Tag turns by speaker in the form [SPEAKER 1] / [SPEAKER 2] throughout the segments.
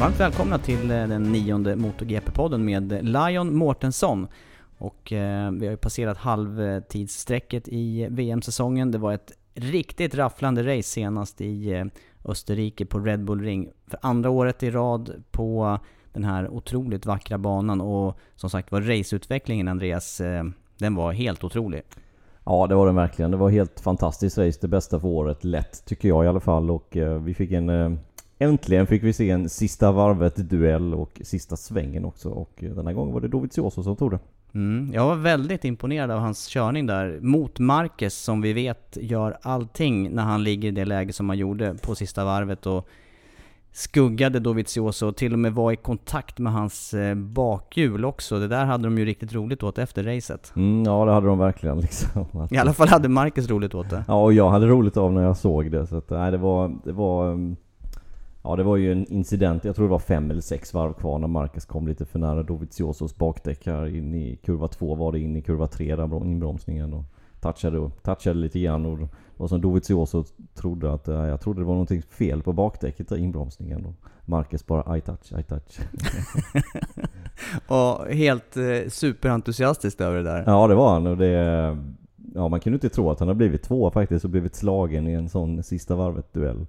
[SPEAKER 1] Varmt välkomna till eh, den nionde MotoGP-podden med Lion Mårtensson. Och eh, vi har ju passerat halvtidsstrecket i VM-säsongen. Det var ett riktigt rafflande race senast i eh, Österrike på Red Bull Ring. För andra året i rad på den här otroligt vackra banan och som sagt var raceutvecklingen Andreas, eh, den var helt otrolig.
[SPEAKER 2] Ja det var den verkligen. Det var helt fantastiskt race. Det bästa för året lätt tycker jag i alla fall och eh, vi fick en eh, Äntligen fick vi se en sista varvet-duell och sista svängen också och den här gången var det Dovizioso som tog det.
[SPEAKER 1] Mm, jag var väldigt imponerad av hans körning där mot Marquez som vi vet gör allting när han ligger i det läge som han gjorde på sista varvet och skuggade Dovizioso och till och med var i kontakt med hans eh, bakhjul också. Det där hade de ju riktigt roligt åt efter racet.
[SPEAKER 2] Mm, ja det hade de verkligen liksom.
[SPEAKER 1] I alla fall hade Marquez roligt åt det.
[SPEAKER 2] Ja och jag hade roligt av när jag såg det så att, nej det var, det var um, Ja det var ju en incident, jag tror det var fem eller sex varv kvar när Marcus kom lite för nära Doviziosos bakdäck här in i kurva två var det in i kurva tre där inbromsningen och touchade, touchade lite grann och, och som Dovizioso trodde att, äh, jag trodde det var någonting fel på bakdäcket i inbromsningen och Marcus bara I touch, I touch.
[SPEAKER 1] och helt eh, superentusiastisk över det där.
[SPEAKER 2] Ja det var han och det Ja man kunde inte tro att han hade blivit två faktiskt och blivit slagen i en sån sista varvet duell.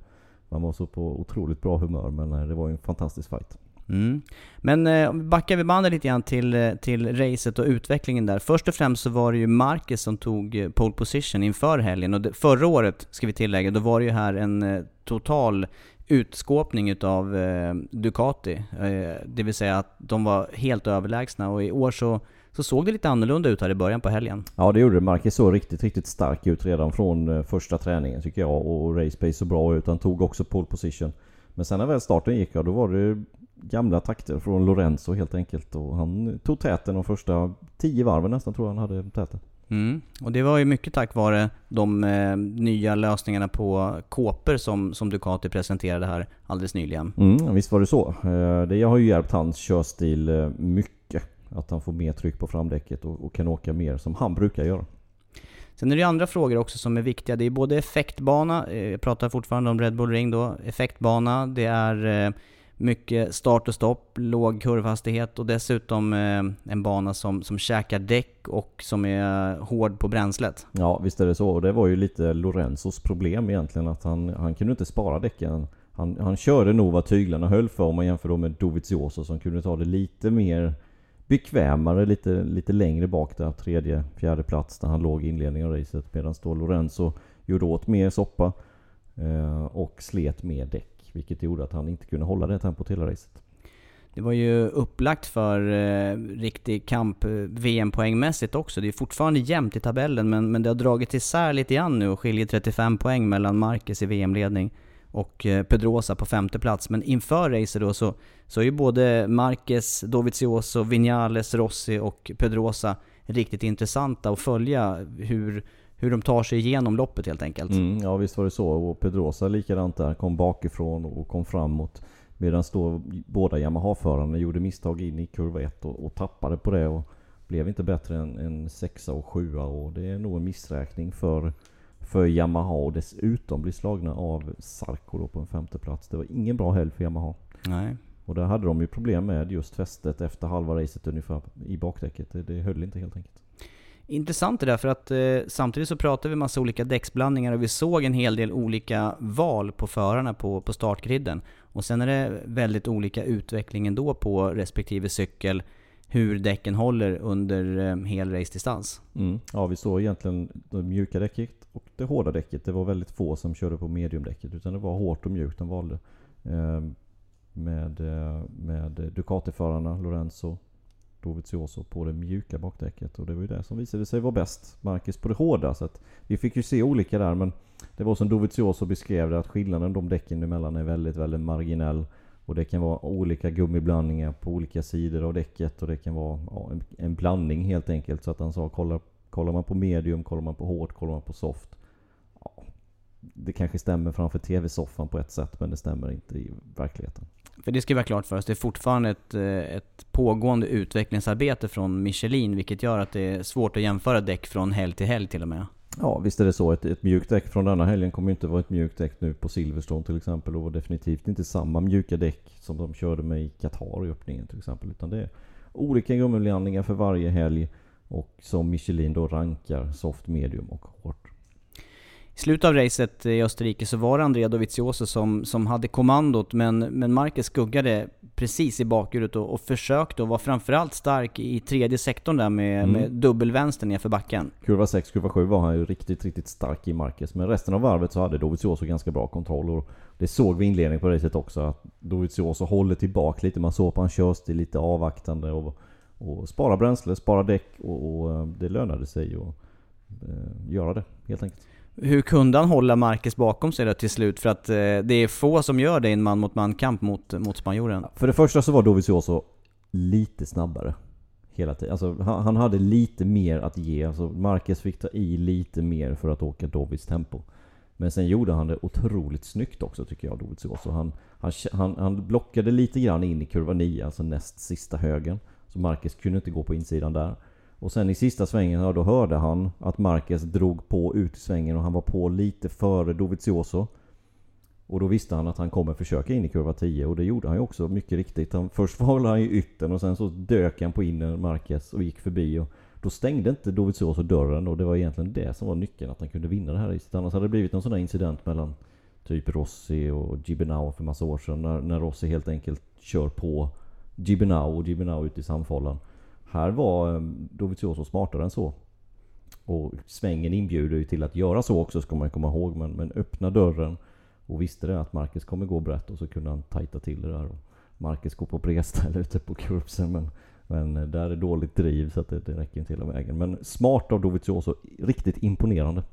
[SPEAKER 2] Man var så på otroligt bra humör men eh, det var ju en fantastisk fight.
[SPEAKER 1] Mm. Men eh, backar vi bandet lite grann till, eh, till racet och utvecklingen där. Först och främst så var det ju Marcus som tog eh, pole position inför helgen och det, förra året, ska vi tillägga, då var det ju här en eh, total utskåpning utav eh, Ducati. Eh, det vill säga att de var helt överlägsna och i år så så såg det lite annorlunda ut här i början på helgen.
[SPEAKER 2] Ja det gjorde det. Marquez såg riktigt, riktigt stark ut redan från eh, första träningen tycker jag. Och race pace såg bra ut. Han tog också pole position. Men sen när väl starten gick, ja, då var det gamla takter från Lorenzo helt enkelt. Och han tog täten de första tio varven nästan tror jag han hade täten.
[SPEAKER 1] Mm. Och det var ju mycket tack vare de eh, nya lösningarna på kåpor som, som Ducati presenterade här alldeles nyligen.
[SPEAKER 2] Mm, visst var det så. Eh, det har ju hjälpt hans körstil eh, mycket att han får mer tryck på framdäcket och, och kan åka mer som han brukar göra.
[SPEAKER 1] Sen är det andra frågor också som är viktiga. Det är både effektbana, eh, jag pratar fortfarande om Red Bull Ring då, effektbana, det är eh, mycket start och stopp, låg kurvhastighet och dessutom eh, en bana som, som käkar däck och som är hård på bränslet.
[SPEAKER 2] Ja visst är det så och det var ju lite Lorenzos problem egentligen att han, han kunde inte spara däcken. Han, han körde nog vad tyglarna höll för om man jämför då med Dovizioso som kunde ta det lite mer bekvämare lite, lite längre bak där, tredje, fjärde plats där han låg i inledningen av racet. Medan då Lorenzo gjorde åt mer soppa eh, och slet mer däck. Vilket gjorde att han inte kunde hålla det tempot hela racet.
[SPEAKER 1] Det var ju upplagt för eh, riktig kamp eh, VM-poängmässigt också. Det är fortfarande jämnt i tabellen men, men det har dragit isär lite grann nu och skiljer 35 poäng mellan Marquez i VM-ledning och eh, Pedrosa på femte plats. Men inför racet då så, så är ju både Marquez, Dovizioso, Vinales, Rossi och Pedrosa riktigt intressanta att följa hur, hur de tar sig igenom loppet helt enkelt.
[SPEAKER 2] Mm, ja visst var det så. Och Pedrosa likadant där. Kom bakifrån och kom framåt. Medan då båda Yamaha-förarna gjorde misstag in i kurva 1 och, och, tappade på det. Och blev inte bättre än, än sexa och sjua. Och det är nog en missräkning för, för Yamaha. Och dessutom bli slagna av Sarko då på en femte plats. Det var ingen bra helg för Yamaha.
[SPEAKER 1] Nej.
[SPEAKER 2] Och där hade de ju problem med just fästet efter halva racet ungefär i bakdäcket. Det, det höll inte helt enkelt.
[SPEAKER 1] Intressant det där för att eh, samtidigt så pratade vi massa olika däcksblandningar och vi såg en hel del olika val på förarna på, på startgriden. Och sen är det väldigt olika utveckling ändå på respektive cykel hur däcken håller under eh, hel racedistans.
[SPEAKER 2] Mm. Ja, vi såg egentligen det mjuka däcket och det hårda däcket. Det var väldigt få som körde på mediumdäcket utan det var hårt och mjukt de valde. Ehm, eh, med, med Ducati-förarna Lorenzo Dovizioso på det mjuka bakdäcket och det var ju det som visade sig vara bäst. Marcus på det hårda så att vi fick ju se olika där men det var som Dovizioso beskrev det att skillnaden de däcken emellan är väldigt, väldigt marginell. Och det kan vara olika gummiblandningar på olika sidor av däcket och det kan vara ja, en, en, blandning helt enkelt. Så att han sa kolla kollar man på medium, kollar man på hårt, kollar man på soft. Ja, det kanske stämmer framför TV-soffan på ett sätt men det stämmer inte i verkligheten.
[SPEAKER 1] För det ska vi vara klart för oss, det är fortfarande ett, ett pågående utvecklingsarbete från Michelin vilket gör att det är svårt att jämföra däck från helg till helg till och med.
[SPEAKER 2] Ja visst är det så. Ett, ett mjukt däck från denna helgen kommer inte vara ett mjukt däck nu på Silverstone till exempel och definitivt inte samma mjuka däck som de körde med i Qatar i öppningen till exempel. Utan det är olika gummiblandningar för varje helg och som Michelin då rankar soft, medium och hårt.
[SPEAKER 1] I slutet av racet i Österrike så var det Andrea Dovizioso som, som hade kommandot men, men Marquez skuggade precis i bakhjulet och, och försökte och var framförallt stark i tredje sektorn där med, mm. med dubbelvänster nerför backen.
[SPEAKER 2] Kurva 6, kurva 7 var han ju riktigt, riktigt stark i Marquez. Men resten av varvet så hade Dovizioso ganska bra kontroll. Och det såg vi i inledningen på racet också. Att Dovizioso håller tillbaka lite. Man såg på hans körstil lite avvaktande. Och, och spara bränsle, spara däck och, och eh, det lönade sig att eh, göra det helt enkelt.
[SPEAKER 1] Hur kunde han hålla Marquez bakom sig då till slut? För att eh, det är få som gör det i en man mot man kamp mot, mot spanjoren.
[SPEAKER 2] För det första så var Dovizioso lite snabbare. Hela tiden. Alltså, han, han, hade lite mer att ge. Alltså, Marquez fick ta i lite mer för att åka Dovis tempo. Men sen gjorde han det otroligt snyggt också tycker jag, Dovizioso. Han, han, han, han blockade lite grann in i kurva 9, alltså näst sista högen. Så Marquez kunde inte gå på insidan där. Och sen i sista svängen, ja, då hörde han att Marquez drog på ut i svängen och han var på lite före Dovizioso. Och då visste han att han kommer försöka in i kurva 10 och det gjorde han ju också mycket riktigt. Han, först var han i yttern och sen så dök han på inner Marquez och gick förbi. Och då stängde inte Dovizioso dörren och det var egentligen det som var nyckeln att han kunde vinna det här racet. Annars hade det blivit någon sån där incident mellan typ Rossi och Gibinau för massa år sedan. När, när Rossi helt enkelt kör på Gibinau och Gibinau ute i samfållan. Här var eh, Dovizioso smartare än så. Och svängen inbjuder ju till att göra så också ska man komma ihåg. Men, men öppna dörren och visste det att Marcus kommer gå brett och så kunde han tajta till det där. Marcus går på bredställe ute på kurbsen men, men eh, där är dåligt driv så att det, det räcker inte hela vägen. Men smart av Dovizioso, riktigt imponerande.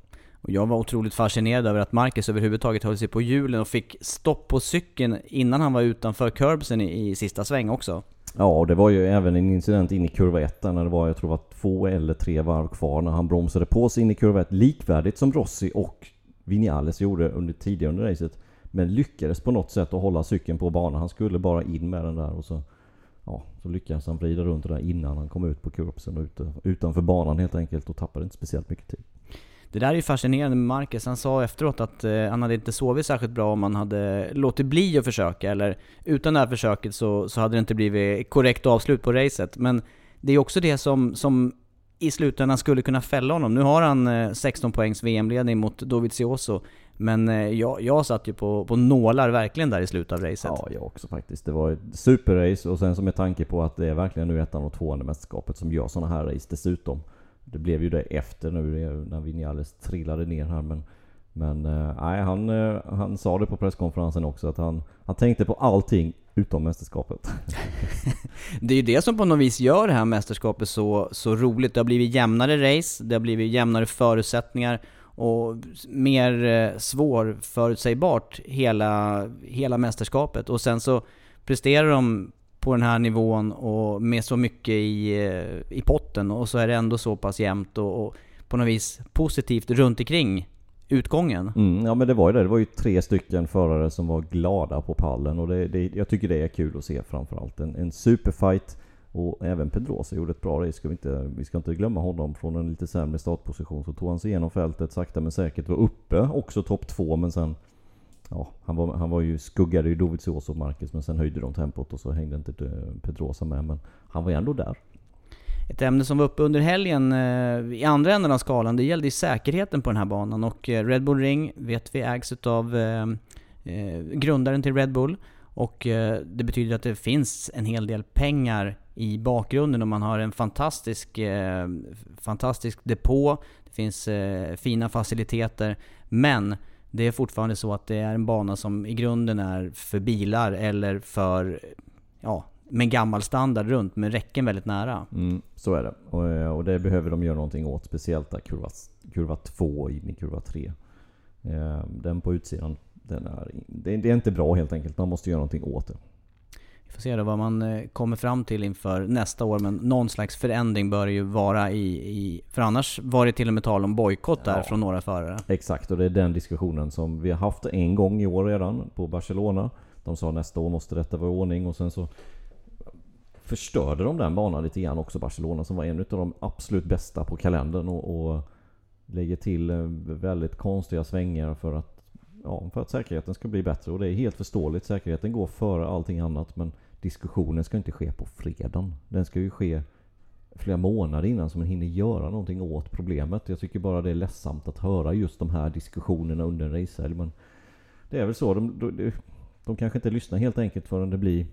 [SPEAKER 1] Och jag var otroligt fascinerad över att Marcus överhuvudtaget höll sig på hjulen och fick stopp på cykeln innan han var utanför curbsen i, i sista sväng också.
[SPEAKER 2] Ja, och det var ju även en incident in i kurva 1 när det var, jag tror det var två eller tre varv kvar när han bromsade på sig in i kurva 1 likvärdigt som Rossi och Vinales gjorde under tidigare under racet. Men lyckades på något sätt att hålla cykeln på banan. Han skulle bara in med den där och så, ja, så lyckades han vrida runt det där innan han kom ut på kurbsen och utanför banan helt enkelt och tappade inte speciellt mycket tid.
[SPEAKER 1] Det där är ju fascinerande med Marcus. Han sa efteråt att eh, han hade inte sovit särskilt bra om han hade låtit bli att försöka. Eller utan det här försöket så, så hade det inte blivit korrekt avslut på racet. Men det är också det som, som i slutändan skulle kunna fälla honom. Nu har han eh, 16 poängs VM-ledning mot Dovizioso. Men eh, jag, jag satt ju på, på nålar verkligen där i slutet av racet.
[SPEAKER 2] Ja, jag också faktiskt. Det var ett superrace och sen så med tanke på att det är verkligen nu ettan och tvåan i mästerskapet som gör sådana här race dessutom. Det blev ju det efter nu när Vinales trillade ner här men men eh, nej, han, eh, han sa det på presskonferensen också att han, han tänkte på allting utom mästerskapet.
[SPEAKER 1] det är ju det som på något vis gör det här mästerskapet så, så roligt. Det har blivit jämnare race, det har blivit jämnare förutsättningar och mer eh, svårförutsägbart hela, hela mästerskapet. Och sen så presterar de på den här nivån och med så mycket i, eh, i potten och så är det ändå så pass jämnt och, och på något vis positivt runt omkring utgången.
[SPEAKER 2] Mm, ja men det var ju det. Det var ju tre stycken förare som var glada på pallen och det, det, jag tycker det är kul att se framförallt. En, en superfight och även Pedrosa gjorde ett bra race. Ska vi, inte, vi ska inte glömma honom. Från en lite sämre startposition så tog han sig igenom fältet sakta men säkert. Var uppe också topp två men sen Ja, han var, han var ju skuggade ju Dovizioso och Marcus men sen höjde de tempot och så hängde inte eh, Pedrosa med. Men han var ju ändå där.
[SPEAKER 1] Ett ämne som var uppe under helgen eh, i andra änden av skalan, det gällde ju säkerheten på den här banan. Och eh, Red Bull Ring vet vi ägs utav eh, eh, grundaren till Red Bull. Och eh, det betyder att det finns en hel del pengar i bakgrunden och man har en fantastisk, eh, fantastisk depå. Det finns fina faciliteter. Men det är fortfarande så att det är en bana som i grunden är för bilar eller för ja, med gammal standard runt med räcken väldigt nära.
[SPEAKER 2] Mm, så är det. Och, eh, och, det behöver de göra någonting åt. Speciellt där kurva, kurva 2 in i kurva 3. Eh, den på utsidan, den är, det är inte bra helt enkelt. Man måste göra någonting åt det.
[SPEAKER 1] Får se då vad man eh, kommer fram till inför nästa år. Men någon slags förändring bör ju vara i... i för annars var det till och med tal om bojkott där ja, från några förare.
[SPEAKER 2] Exakt, och det är den diskussionen som vi har haft en gång i år redan på Barcelona. De sa nästa år måste detta vara i ordning och sen så förstörde de den banan lite grann också, Barcelona, som var en av de absolut bästa på kalendern och, och lägger till eh, väldigt konstiga svängar för att, ja, för att säkerheten ska bli bättre. Och det är helt förståeligt. Säkerheten går före allting annat. Men diskussionen ska inte ske på fredagen. Den ska ju ske flera månader innan så man hinner göra någonting åt problemet. Jag tycker bara det är ledsamt att höra just de här diskussionerna under en racehelg. Men det är väl så. De, de, de kanske inte lyssnar helt enkelt förrän det blir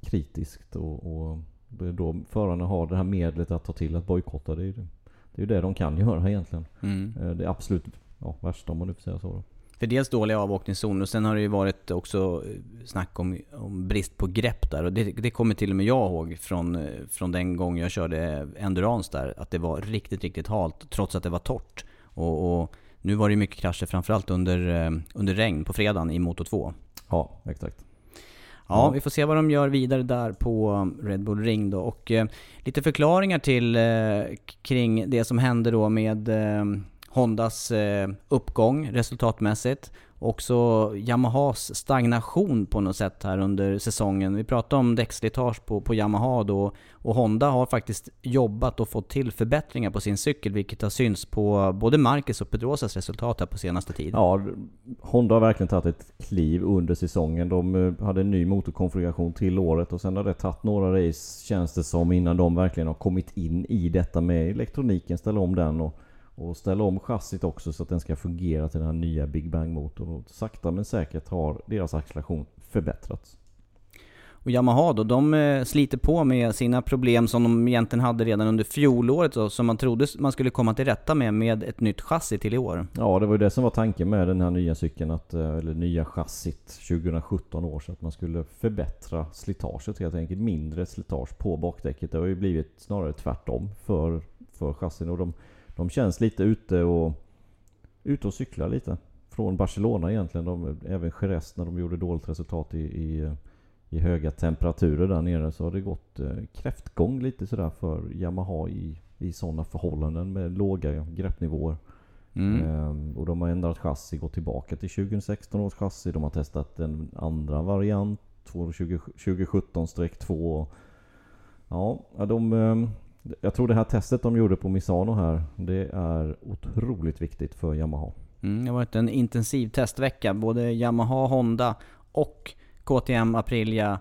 [SPEAKER 2] kritiskt och, och det är då förarna har det här medlet att ta till att bojkotta. Det är ju det, det, är det de kan göra egentligen. Mm. Eh, det är absolut ja, värsta om man nu får säga så.
[SPEAKER 1] För dels dåliga avåkningszoner och sen har det ju varit också snack om, om brist på grepp där. Och det, det kommer till och med jag ihåg från, från den gången jag körde Endurance där. Att det var riktigt, riktigt halt trots att det var torrt. Och, och nu var det mycket krascher framförallt under, eh, under regn på fredagen i Moto 2.
[SPEAKER 2] Ja, exakt.
[SPEAKER 1] Ja, vi får se vad de gör vidare där på Red Bull Ring då. Och eh, lite förklaringar till eh, kring det som hände då med eh, Hondas eh, uppgång resultatmässigt. Också Yamahas stagnation på något sätt här under säsongen. Vi pratade om däckslitage på, på Yamaha då och Honda har faktiskt jobbat och fått till förbättringar på sin cykel vilket har synts på både Marcus och Pedrosas resultat här på senaste tiden.
[SPEAKER 2] Ja, Honda har verkligen tagit ett kliv under säsongen. De eh, hade en ny motorkonfiguration till året och sen har det tagit några race känns det som innan de verkligen har kommit in i detta med elektroniken, ställa om den och och ställa om chassit också så att den ska fungera till den här nya Big Bang-motorn. Och sakta men säkert har deras acceleration förbättrats.
[SPEAKER 1] Och Yamaha då, de eh, sliter på med sina problem som de egentligen hade redan under fjolåret då, som man trodde man skulle komma till rätta med med ett nytt chassi till i år.
[SPEAKER 2] Ja, det var ju det som var tanken med den här nya cykeln, att, eh, eller nya chassit 2017 år, så att man skulle förbättra slitaget helt enkelt. Mindre slitage på bakdäcket. Det har ju blivit snarare tvärtom för, för chassin. Och de, de känns lite ute och, ute och cyklar lite. Från Barcelona egentligen. De, även Jerez när de gjorde dåligt resultat i, i, i, höga temperaturer där nere så har det gått eh, kräftgång lite sådär för Yamaha i, i sådana förhållanden med låga greppnivåer. Mm. Ehm, och de har ändrat chassi, gått tillbaka till 2016 års chassi. De har testat en andra variant, 2017-2. Ja, de, ehm, jag tror det här testet de gjorde på Misano här, det är otroligt viktigt för Yamaha.
[SPEAKER 1] Mm, det har varit en intensiv testvecka. Både Yamaha, Honda och KTM, Aprilia,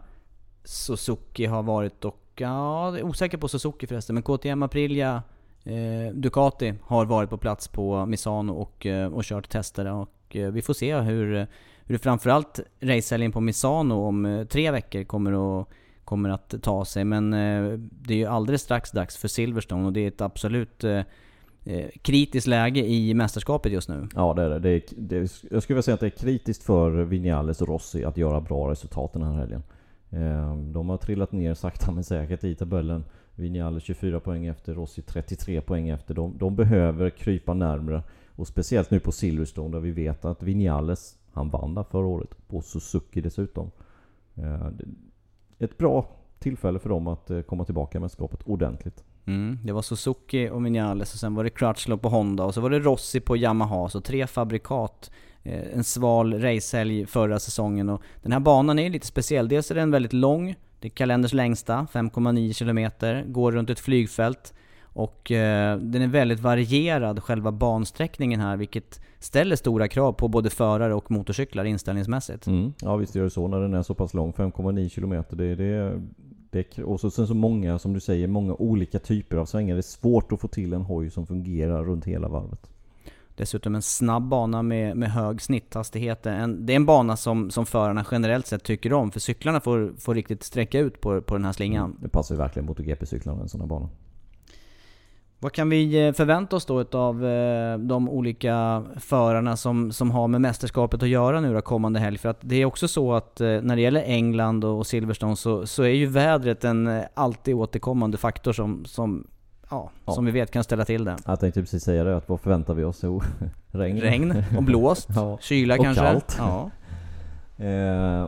[SPEAKER 1] Suzuki har varit och... Ja, jag är osäker på Suzuki förresten, men KTM, Aprilia, eh, Ducati har varit på plats på Misano och, eh, och kört tester. Och eh, vi får se hur, hur framförallt racehelgen på Misano om eh, tre veckor kommer att kommer att ta sig. Men eh, det är ju alldeles strax dags för Silverstone och det är ett absolut eh, eh, kritiskt läge i mästerskapet just nu.
[SPEAKER 2] Ja det är det. det, är, det är, jag skulle vilja säga att det är kritiskt för Vinales och Rossi att göra bra resultat den här helgen. Ehm, de har trillat ner sakta men säkert i tabellen. Vinales 24 poäng efter, Rossi 33 poäng efter. De, de behöver krypa närmre. Och speciellt nu på Silverstone där vi vet att Vinales, han vann där förra året. På Suzuki dessutom ehm, ett bra tillfälle för dem att eh, komma tillbaka med mästerskapet ordentligt.
[SPEAKER 1] Mm, det var Suzuki och Vinales och sen var det Crutchlow på Honda och så var det Rossi på Yamaha. Så tre fabrikat. Eh, en sval racehelg förra säsongen och den här banan är lite speciell. Dels är den väldigt lång. Det är kalenders längsta, 5,9 km. Går runt ett flygfält. Och eh, den är väldigt varierad, själva bansträckningen här, vilket ställer stora krav på både förare och motorcyklar inställningsmässigt.
[SPEAKER 2] Mm. Ja visst gör det så när den är så pass lång, 5,9 km. Det, det, det, och så, sen så många, som du säger, många olika typer av svängar. Det är svårt att få till en hoj som fungerar runt hela varvet.
[SPEAKER 1] Dessutom en snabb bana med, med hög snitthastighet. En, det är en bana som, som förarna generellt sett tycker om, för cyklarna får, får riktigt sträcka ut på, på den här slingan.
[SPEAKER 2] Mm. Det passar ju verkligen MotoGP-cyklarna en sån här bana.
[SPEAKER 1] Vad kan vi eh, förvänta oss då av eh, de olika förarna som, som har med mästerskapet att göra nu då kommande helg? För att det är också så att eh, när det gäller England och Silverstone så, så är ju vädret en alltid återkommande faktor som, som, ja, ja. som vi vet kan ställa till det.
[SPEAKER 2] Jag tänkte precis säga det, att vad förväntar vi oss? Jo, regn.
[SPEAKER 1] Regn och blåst, ja. kyla
[SPEAKER 2] och
[SPEAKER 1] kanske.
[SPEAKER 2] kallt.
[SPEAKER 1] Ja.
[SPEAKER 2] eh,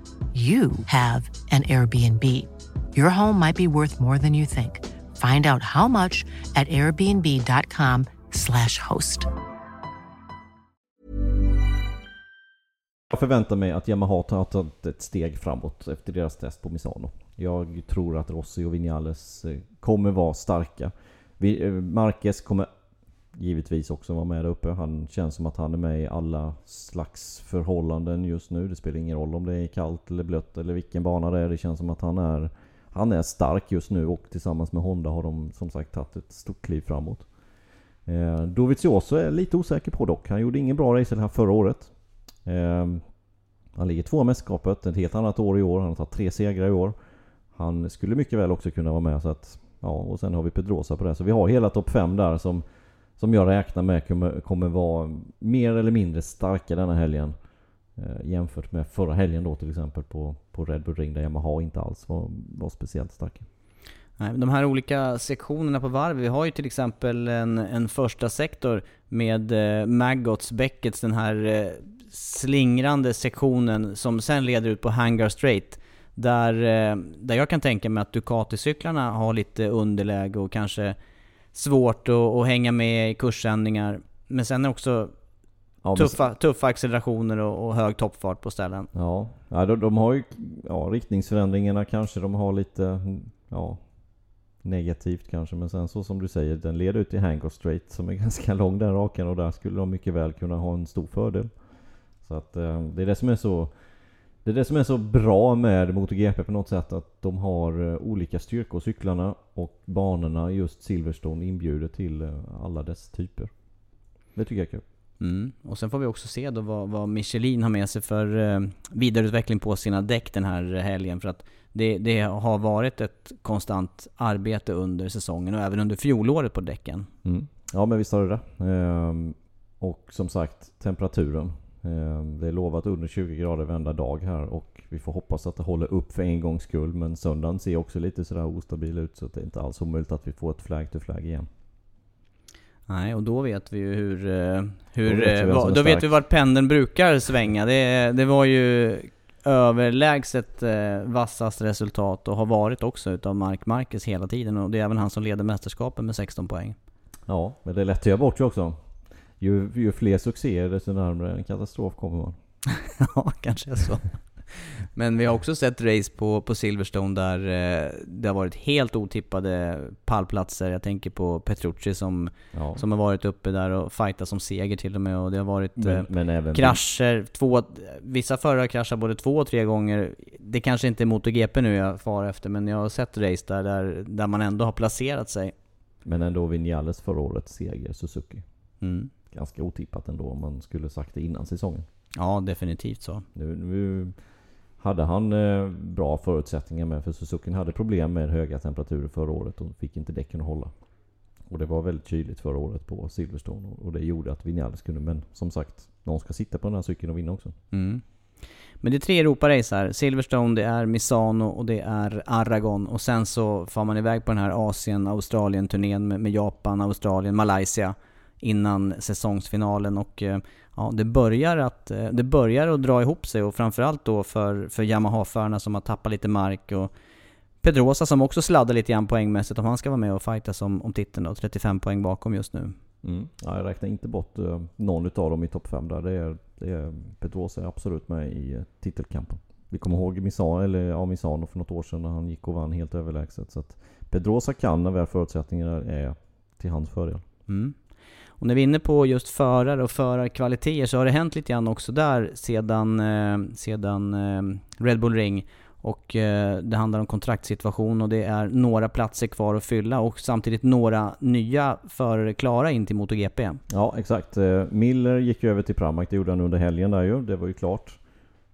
[SPEAKER 3] you have an Airbnb. Your home might be worth more than you think. Find out how much at airbnb.com slash host.
[SPEAKER 2] Jag förväntar mig att Yamaha har tagit ett steg framåt efter deras test på Misano. Jag tror att Rossi och Vinales eh, kommer vara starka. Eh, Marquez kommer givetvis också vara med där uppe. Han känns som att han är med i alla slags förhållanden just nu. Det spelar ingen roll om det är kallt eller blött eller vilken bana det är. Det känns som att han är, han är stark just nu och tillsammans med Honda har de som sagt tagit ett stort kliv framåt. Eh, Dovizioso är lite osäker på dock. Han gjorde ingen bra race här förra året. Eh, han ligger två i mästerskapet, ett helt annat år i år. Han har tagit tre segrar i år. Han skulle mycket väl också kunna vara med så att... Ja, och sen har vi Pedrosa på det. Så vi har hela topp 5 där som, som jag räknar med kommer, kommer vara mer eller mindre starka denna helgen. Eh, jämfört med förra helgen då till exempel på, på Red Bull Ring där Yamaha inte alls var, var speciellt starka.
[SPEAKER 1] Nej, De här olika sektionerna på varv, vi har ju till exempel en, en första sektor med eh, Maggots, Beckets, den här eh, slingrande sektionen som sen leder ut på Hangar Straight. Där, eh, där jag kan tänka mig att Ducati-cyklarna har lite underläge och kanske svårt att, att hänga med i kursändningar. Men sen är det också
[SPEAKER 2] Ja, men-
[SPEAKER 1] tuffa, tuffa accelerationer och, och hög toppfart på ställen.
[SPEAKER 2] Ja, ja de, de har ju ja, riktningsförändringarna kanske de har lite ja, negativt kanske. Men sen så som du säger, den leder ut till Hangar Straight som är ganska lång den rakan och där skulle de mycket väl kunna ha en stor fördel. Så att eh, det är det som är så det är det som är så bra med MotoGP på något sätt att de har eh, olika styrkor cyklarna och banorna just Silverstone inbjuder till eh, alla dess typer. Det tycker jag är kul.
[SPEAKER 1] Mm. Och sen får vi också se då vad, vad Michelin har med sig för eh, vidareutveckling på sina däck den här helgen. För att det, det har varit ett konstant arbete under säsongen och även under fjolåret på däcken.
[SPEAKER 2] Mm. Ja men visst har du det. Ehm, och som sagt temperaturen. Eh, Det är lovat under 20 grader varenda dag här och vi får hoppas att det håller upp för en gångs skull. Men söndagen ser också lite sådär ostabil ut så det är inte alls omöjligt att vi får ett flag to flag igen.
[SPEAKER 1] Nej, och då vet vi ju hur... eh, hur
[SPEAKER 2] Då vet vi
[SPEAKER 1] eh, va- då vet vi vart pendeln brukar svänga. Det, det var ju överlägset eh, vassast resultat och har varit också utav Mark Marquez hela tiden. Och det är även han som leder mästerskapet med 16 poäng.
[SPEAKER 2] Ja, men det är lätt att göra bort sig också. Ju, ju fler succéer desto närmare en katastrof kommer man.
[SPEAKER 1] ja, kanske är så. Men vi har också sett race på, på Silverstone där eh, det har varit helt otippade pallplatser. Jag tänker på Petrucci som,
[SPEAKER 2] Ja.
[SPEAKER 1] som har varit uppe där och fightat som seger till och med. Och det har varit eh,
[SPEAKER 2] Men, men även...
[SPEAKER 1] krascher. Två, vissa förare kraschar både två och tre gånger. Det kanske inte är MotoGP nu jag far efter, men jag har sett race där, där, där man ändå har placerat sig.
[SPEAKER 2] Men ändå Vinales förra årets seger, Suzuki.
[SPEAKER 1] Mm.
[SPEAKER 2] Ganska otippat ändå om man skulle sagt det innan säsongen.
[SPEAKER 1] Ja, definitivt så.
[SPEAKER 2] Nu, nu hade han eh, bra förutsättningar med för Suzuki hade problem med höga temperaturer förra året och fick inte däcken att hålla. Och det var väldigt kyligt förra året på Silverstone och- och det gjorde att Vinales kunde, men som sagt, någon ska sitta på den här cykeln och vinna också.
[SPEAKER 1] Mm. Men det är tre Europa-race här. Silverstone, det är Misano och det är Aragon. Och sen så far man iväg på den här Asien-Australien-turnén med, med Japan, Australien, Malaysia innan säsongsfinalen. Och eh, ja, det börjar, att, eh, det börjar att dra ihop sig och framförallt då för, för Yamaha-förarna som har tappat lite mark. Och Pedrosa som också sladdar lite grann poängmässigt om han ska vara med och fightas om, om titeln då. 35 poäng bakom just nu.
[SPEAKER 2] Mm. Ja, jag räknar inte bort uh, någon utav dem i topp 5 där. Det är, det är, Pedrosa är absolut med i titelkampen. Vi kommer ihåg Misano, eller, ja, Misano för något år sedan när han gick och vann helt överlägset. Så att Pedrosa kan när väl förutsättningarna är till hans fördel.
[SPEAKER 1] Mm. Och när vi är inne på just förare och förarkvaliteter så har det hänt lite grann också där sedan, eh, sedan eh, Red Bull Ring. Och eh, det handlar om kontraktssituation och det är några platser kvar att fylla och samtidigt några nya förare klara in till MotoGP.
[SPEAKER 2] Ja, exakt. Eh, Miller gick ju över till Pramac. Det gjorde han under helgen där ju. Det var ju klart.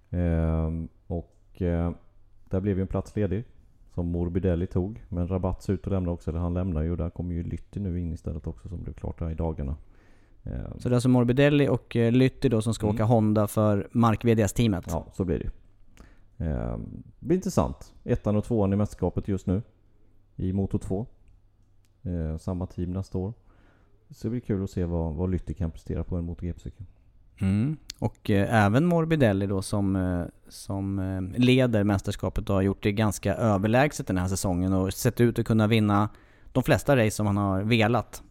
[SPEAKER 2] Eh, och eh, där blev ju en plats ledig. Som Morbidelli tog. Men Rabat ser ut att lämna också. Eller han lämnar ju. Där kommer ju Lytti nu in istället också som blev klart här i dagarna. Ehm,
[SPEAKER 1] Så det är alltså Morbidelli och eh, Lytti då som ska
[SPEAKER 2] Mm.
[SPEAKER 1] åka Honda för Mark VDS-teamet.
[SPEAKER 2] Ja, så blir det. Ehm, Det blir intressant. Ettan och tvåan i mästerskapet just nu. I Moto 2. Ehm, Samma team nästa år. Så det blir kul att se vad, vad Lytti kan prestera på en MotoGP-cykel.
[SPEAKER 1] Mm. Och eh, även Morbidelli då som, eh, som eh, leder mästerskapet och har gjort det ganska överlägset den här säsongen och sett ut att kunna vinna de flesta race som han har velat.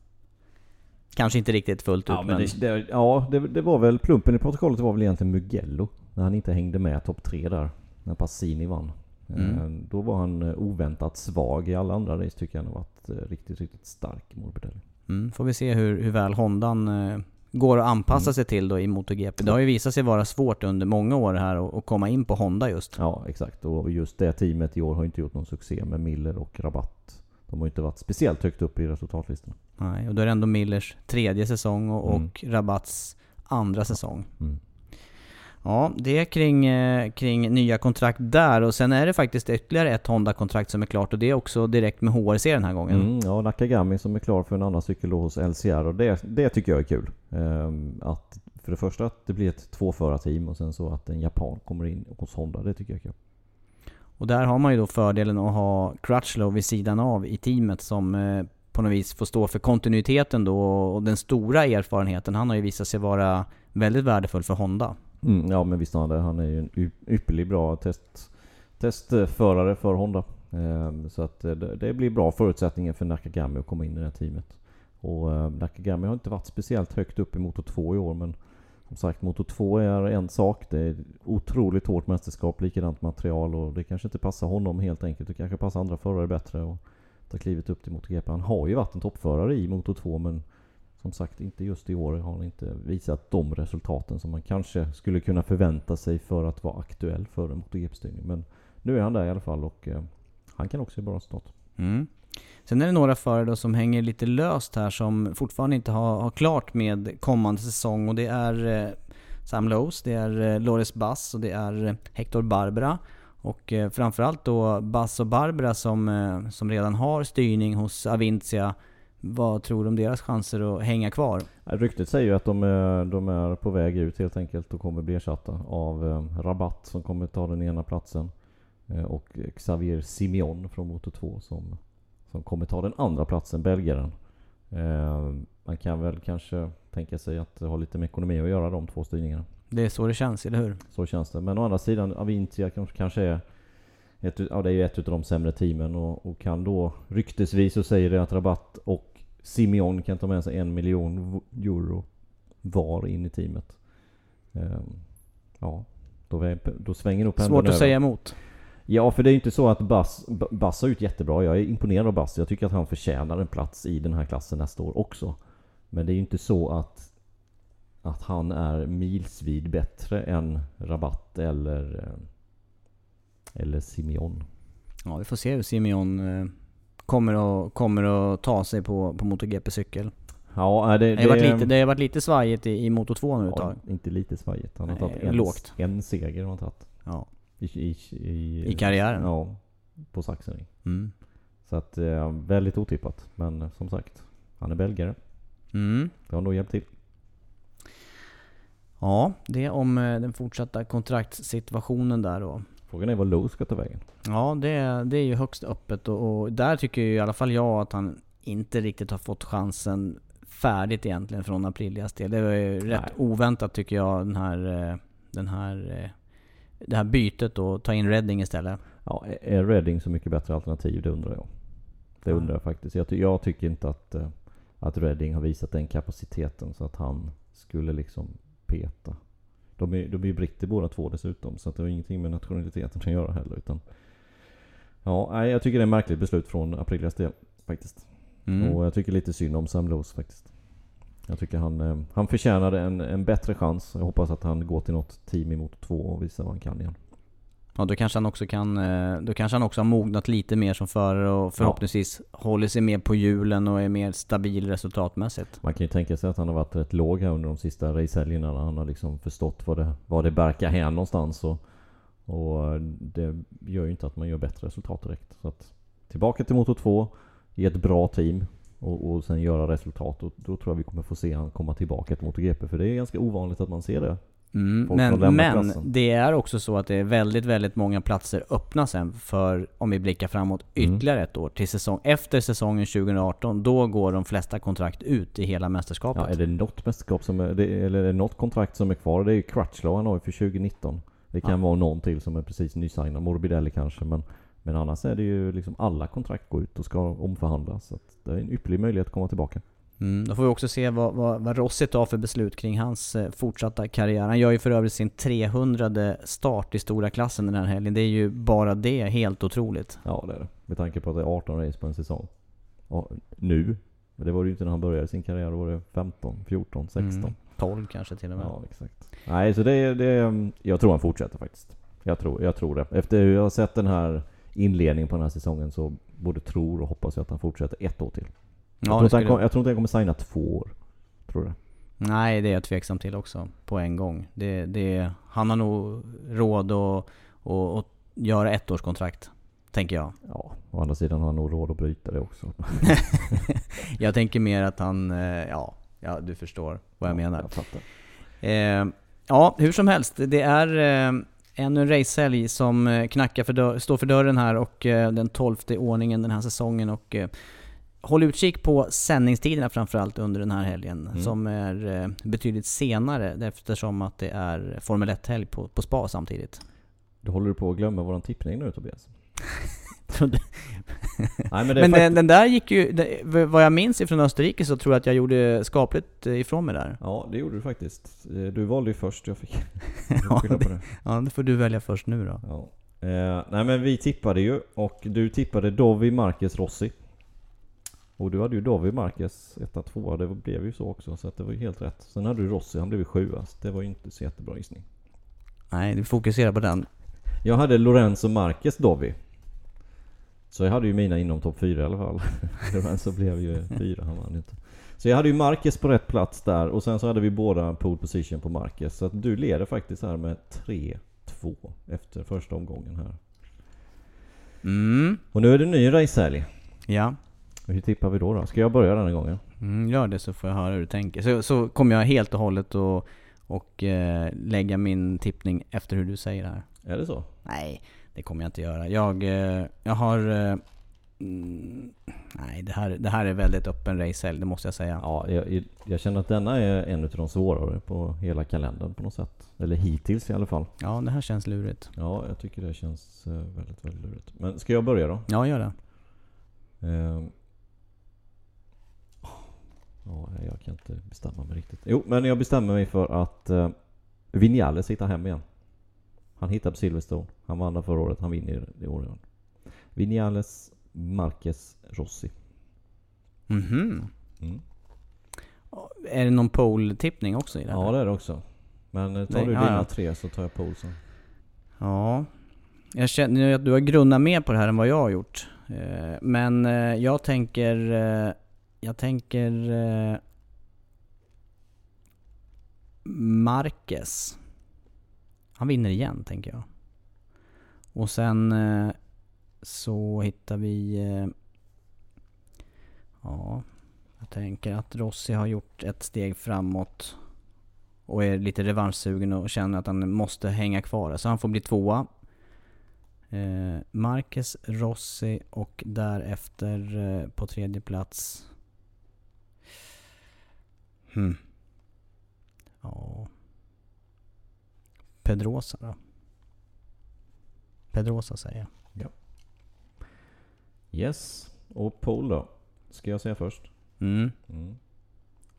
[SPEAKER 1] Kanske inte riktigt fullt ut
[SPEAKER 2] Ja, men det, det, ja det, det var väl plumpen i protokollet var väl egentligen Mugello. När han inte hängde med topp tre där. När Passini vann.
[SPEAKER 1] Mm.
[SPEAKER 2] Eh, Då var han eh, oväntat svag. I alla andra race tycker jag han har varit riktigt, riktigt stark Morbidelli.
[SPEAKER 1] Mm, får vi se hur, hur väl Hondan eh, går att anpassa
[SPEAKER 2] Mm.
[SPEAKER 1] sig till då i MotoGP. Det har ju visat sig vara svårt under många år här att, komma in på Honda just.
[SPEAKER 2] Ja, exakt. Och just det teamet i år har inte gjort någon succé med Miller och Rabatt. De har inte varit speciellt högt upp i resultatlistan.
[SPEAKER 1] Nej, och då är det ändå Millers tredje säsong och,
[SPEAKER 2] Mm.
[SPEAKER 1] och Rabats andra säsong.
[SPEAKER 2] Mm.
[SPEAKER 1] Ja, det är kring, eh, kring nya kontrakt där och sen är det faktiskt ytterligare ett Honda-kontrakt som är klart och det är också direkt med HRC den här gången.
[SPEAKER 2] Mm, ja, Nakagami som är klar för en annan cykel hos LCR och det, det tycker jag är kul. Ehm, att för det första att det blir ett tvåförarteam och sen så att en japan kommer in hos Honda. Det tycker jag är kul.
[SPEAKER 1] Och där har man ju då fördelen att ha Crutchlow vid sidan av i teamet som eh, på något vis får stå för kontinuiteten då och den stora erfarenheten. Han har ju visat sig vara väldigt värdefull för Honda.
[SPEAKER 2] Mm, ja men visst har han det. Han är ju en ypperlig bra test, testförare för Honda. Ehm, så att eh, det, det blir bra förutsättningar för Nakagami att komma in i det här teamet. Och eh, Nakagami har inte varit speciellt högt upp i Motor 2 i år men som sagt Motor 2 är en sak. Det är otroligt hårt mästerskap, likadant material och det kanske inte passar honom helt enkelt. Det kanske passar andra förare bättre och ta klivet upp till MotoGP. Han har ju varit en toppförare i Motor 2 men som sagt inte just i år har han inte visat de resultaten som man kanske skulle kunna förvänta sig för att vara aktuell för en MotoGP-styrning. Men nu är han där i alla fall och eh, han kan också göra bra resultat.
[SPEAKER 1] Mm. Sen är det några förare som hänger lite löst här som fortfarande inte har, har klart med kommande säsong och det är eh, Sam Lowes, det är eh, Loris Bass och det är eh, Hector Barbera. Och eh, framförallt då Bass och Barbera som, eh, som redan har styrning hos Avincia vad tror du om deras chanser att hänga kvar?
[SPEAKER 2] Ryktet säger ju att de är, de är på väg ut helt enkelt och kommer bli ersatta av eh, Rabatt som kommer ta den ena platsen. Eh, och Xavier Simeon från Motor 2 som, som kommer ta den andra platsen, belgaren. Eh, man kan väl kanske tänka sig att det har lite med ekonomi att göra de två styrningarna.
[SPEAKER 1] Det är så det känns, eller hur?
[SPEAKER 2] Så känns det. Men å andra sidan, Avintia kanske är ett, ja, det är ju ett av de sämre teamen och, och kan då ryktesvis så säger det att Rabatt och Simeon kan ta med sig en miljon euro var in i teamet. Um, ja, då, då svänger nog
[SPEAKER 1] pendeln Svårt att över. säga emot.
[SPEAKER 2] Ja, för det är ju inte så att Bass, Bass har ut jättebra. Jag är imponerad av Bass. Jag tycker att han förtjänar en plats i den här klassen nästa år också. Men det är ju inte så att, att han är milsvid bättre än Rabatt eller, eh, eller Simeon.
[SPEAKER 1] Ja, vi får se hur Simeon eh, kommer att, kommer att ta sig på, på MotoGP-cykel.
[SPEAKER 2] Ja, det,
[SPEAKER 1] det, det, har varit lite, det har varit lite svajigt i, i Moto 2 nu ett
[SPEAKER 2] ja, Inte lite svajigt. Han har tagit
[SPEAKER 1] en, lågt.
[SPEAKER 2] en seger. Har han tagit.
[SPEAKER 1] Ja.
[SPEAKER 2] I, i, i,
[SPEAKER 1] I karriären?
[SPEAKER 2] Ja, på Sachsenring.
[SPEAKER 1] Mm.
[SPEAKER 2] Så att, eh, väldigt otippat. Men som sagt, han är belgare.
[SPEAKER 1] Mm.
[SPEAKER 2] Det har nog hjälpt till.
[SPEAKER 1] Ja, det om eh, den fortsatta kontraktssituationen där då.
[SPEAKER 2] Frågan är vad Lowe ska ta vägen.
[SPEAKER 1] Ja, det, det är ju högst öppet och, och, där tycker ju i alla fall jag att han inte riktigt har fått chansen färdigt egentligen från Aprilias del. Det var ju rätt Nej. oväntat tycker jag den här, eh, den här det här bytet och ta in Redding istället.
[SPEAKER 2] Ja, är Redding så mycket bättre alternativ? Det undrar jag. Det undrar jag faktiskt. Jag, jag tycker inte att, eh, att Redding har visat den kapaciteten så att han skulle liksom peta. De är, de är ju britter båda två dessutom, så att det har ingenting med nationaliteten att göra heller. Utan, ja, jag tycker det är ett märkligt beslut från Aprilias del faktiskt. Mm. Och jag tycker lite synd om Sam Lowe's faktiskt. Jag tycker han, eh, han förtjänade en, en bättre chans. Jag hoppas att han går till något team emot två och visar vad han kan igen.
[SPEAKER 1] Ja, då kanske han också kan... Eh, då kanske han också har mognat lite mer som förare och förhoppningsvis ja. håller sig mer på hjulen och är mer stabil resultatmässigt.
[SPEAKER 2] Man kan ju tänka sig att han har varit rätt låg här under de sista racehelgerna när han har liksom förstått vad det, vad det barkar hän någonstans. Och, och det gör ju inte att man gör bättre resultat direkt. Så att tillbaka till motor 2 i ett bra team och, och sen göra resultat. Och då tror jag vi kommer få se han komma tillbaka till MotoGP. För det är ganska ovanligt att man ser det.
[SPEAKER 1] Mm, men men det är också så att det är väldigt, väldigt många platser öppna sen för, om vi blickar framåt, mm. ytterligare mm. ett år. Till säsong, efter säsongen 2018, då går de flesta kontrakt ut i hela mästerskapet.
[SPEAKER 2] Ja, är det något mästerskap som är, eller är det något kontrakt som är kvar? Det är ju Crutchlow han har ju för 2019. Det kan ja. vara någon till som är precis nysignad. Morbidelli kanske, men men annars är det ju liksom alla kontrakt går ut och ska omförhandlas. Så det är en ypperlig möjlighet att komma tillbaka.
[SPEAKER 1] Mm, då får vi också se vad, vad, vad Rossi tar för beslut kring hans eh, fortsatta karriär. Han gör ju för övrigt sin 300 start i stora klassen den här helgen. Det är ju bara det helt otroligt.
[SPEAKER 2] Ja det är det. Med tanke på att det är 18 race på en säsong. Och nu. Men det var det ju inte när han började sin karriär. Då var det 15, 14, 16. Mm,
[SPEAKER 1] 12 kanske till och med.
[SPEAKER 2] Ja exakt. Nej så det, det jag tror han fortsätter faktiskt. Jag tror, jag tror det. Efter hur jag har sett den här inledningen på den här säsongen så både tror och hoppas jag att han fortsätter ett år till. Ja, jag, tror han, jag tror inte han kommer signa två år. Tror du?
[SPEAKER 1] Nej, det är jag tveksam till också. På en gång. Det, det, han har nog råd att, att, att göra ett års kontrakt Tänker jag.
[SPEAKER 2] Ja, å andra sidan har han nog råd att bryta det också.
[SPEAKER 1] jag tänker mer att han, eh, ja, ja du förstår vad jag ja, menar. Jag eh, ja, hur som helst. Det är eh, Ännu en racehelg som eh, knackar för dörr, står för dörren här och eh, den tolfte ordningen den här säsongen. Och, eh, håll utkik på sändningstiderna framförallt under den här helgen mm. som är betydligt senare eftersom att det är Formel 1-helg på, på spa samtidigt.
[SPEAKER 2] Då håller du på att glömma våran tippning nu Tobias.
[SPEAKER 1] Nej, men, men den, den, där gick ju, det, vad jag minns ifrån Österrike så tror jag att jag gjorde skapligt ifrån mig där.
[SPEAKER 2] Ja, det gjorde du faktiskt. Eh, du valde ju först, jag fick
[SPEAKER 1] ja, det, det. ja, det får du välja först nu då.
[SPEAKER 2] Ja. Eh, nej men vi tippade ju, och du tippade Dovi, Marquez, Rossi. Och du hade ju Dovi, Marquez 1 2 det blev ju så också, så att det var ju helt rätt. Sen hade du Rossi, han blev ju 7 Det var ju inte så jättebra gissning.
[SPEAKER 1] Nej, du fokuserar på den.
[SPEAKER 2] Jag hade Lorenzo Marquez Dovi. Så jag hade ju mina inom topp 4 i alla fall. Så blev ju 4, han vann inte. Så jag hade ju Marquez på rätt plats där och sen så hade vi båda pole position på Marquez. Så att du leder faktiskt här med 3-2 efter första omgången här.
[SPEAKER 1] Mm.
[SPEAKER 2] Och nu är det ny racehelg.
[SPEAKER 1] Ja.
[SPEAKER 2] Hur tippar vi då då? Ska jag börja den här gången?
[SPEAKER 1] Mm, gör det så får jag höra hur du tänker. Så, så kommer jag helt och hållet och, och eh, lägga min tippning efter hur du säger det här.
[SPEAKER 2] Är det så?
[SPEAKER 1] Nej, det kommer jag inte göra. Jag, eh, jag har... Eh, mm, nej, det här, det här är väldigt öppen racehelg, det måste jag säga.
[SPEAKER 2] Ja, jag, jag känner att denna är en av de svårare på hela kalendern på något sätt. Eller hittills i alla fall.
[SPEAKER 1] Ja, det här känns lurigt.
[SPEAKER 2] Ja, jag tycker det känns eh, väldigt, väldigt lurigt. Men ska jag börja då?
[SPEAKER 1] Ja, gör det.
[SPEAKER 2] Ja, jag kan inte bestämma mig riktigt. Jo, men jag bestämmer mig för att uh, Vinales hittar hem igen. Han hittar på Silverstone. Han vann förra året. Han vinner i år igen. Vinales, Marquez, Rossi.
[SPEAKER 1] Mhm.
[SPEAKER 2] Mm.
[SPEAKER 1] Är det någon pole-tippning också i det här?
[SPEAKER 2] Ja, det är det också. Men eh, tar
[SPEAKER 1] Nej,
[SPEAKER 2] du dina
[SPEAKER 1] ja.
[SPEAKER 2] tre så tar jag Polsen.
[SPEAKER 1] Ja. Jag känner att du har grunnat mer på det här än vad jag har gjort. Eh, Men eh, jag tänker... Jag tänker... eh, Marquez. Han vinner igen, tänker jag. Och sen eh, så hittar vi... eh, Ja, jag tänker att Rossi har gjort ett steg framåt och är lite revanschsugen och känner att han måste hänga kvar. Så han får bli tvåa. Eh, Marquez, Rossi och därefter eh, på tredje plats... Hmm. Ja... Pedrosa då? Pedrosa säger jag.
[SPEAKER 2] Yes. Och Pol då? Ska jag säga först?
[SPEAKER 1] Mm.
[SPEAKER 2] Mm.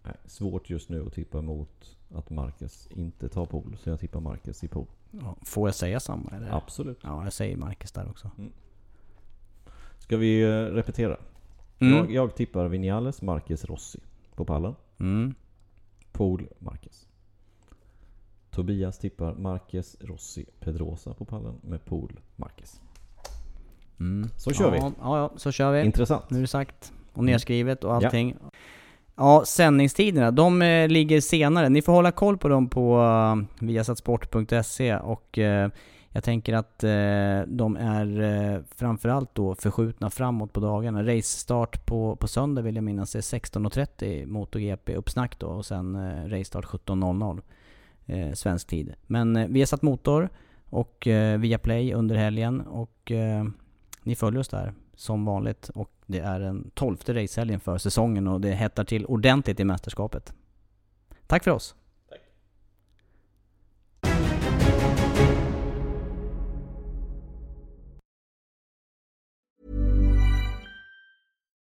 [SPEAKER 2] Nej, svårt just nu att tippa emot att Marquez inte tar Pol. Så jag tippar Marquez i Pol.
[SPEAKER 1] Ja, får jag säga samma eller?
[SPEAKER 2] Absolut.
[SPEAKER 1] Ja, jag säger Marquez där också.
[SPEAKER 2] Ska vi eh, repetera?
[SPEAKER 1] Mm.
[SPEAKER 2] Jag, jag tippar Vinales, Marquez, Rossi på pallen.
[SPEAKER 1] Mm.
[SPEAKER 2] Pol, Marquez. Tobias tippar Marquez, Rossi, Pedrosa på pallen med Pol, Marquez.
[SPEAKER 1] Mm.
[SPEAKER 2] Så kör vi.
[SPEAKER 1] Ja, ja, så kör vi.
[SPEAKER 2] Intressant.
[SPEAKER 1] Nu är det sagt och nedskrivet och
[SPEAKER 2] Ja.
[SPEAKER 1] allting. Ja, sändningstiderna, de eh, ligger senare. Ni får hålla koll på dem på uh, viasatsport.se och eh, jag tänker att eh, de är eh, framförallt då förskjutna framåt på dagarna. Racestart på, på söndag vill jag minnas är 16.30 MotoGP uppsnack då och sen uh, racestart 17.00 eh, svensk tid. Men eh, vi har satt motor och eh, via Play under helgen och eh, ni följer oss där som vanligt och det är den tolfte racehelgen för säsongen och det hettar till ordentligt i mästerskapet. Tack för oss!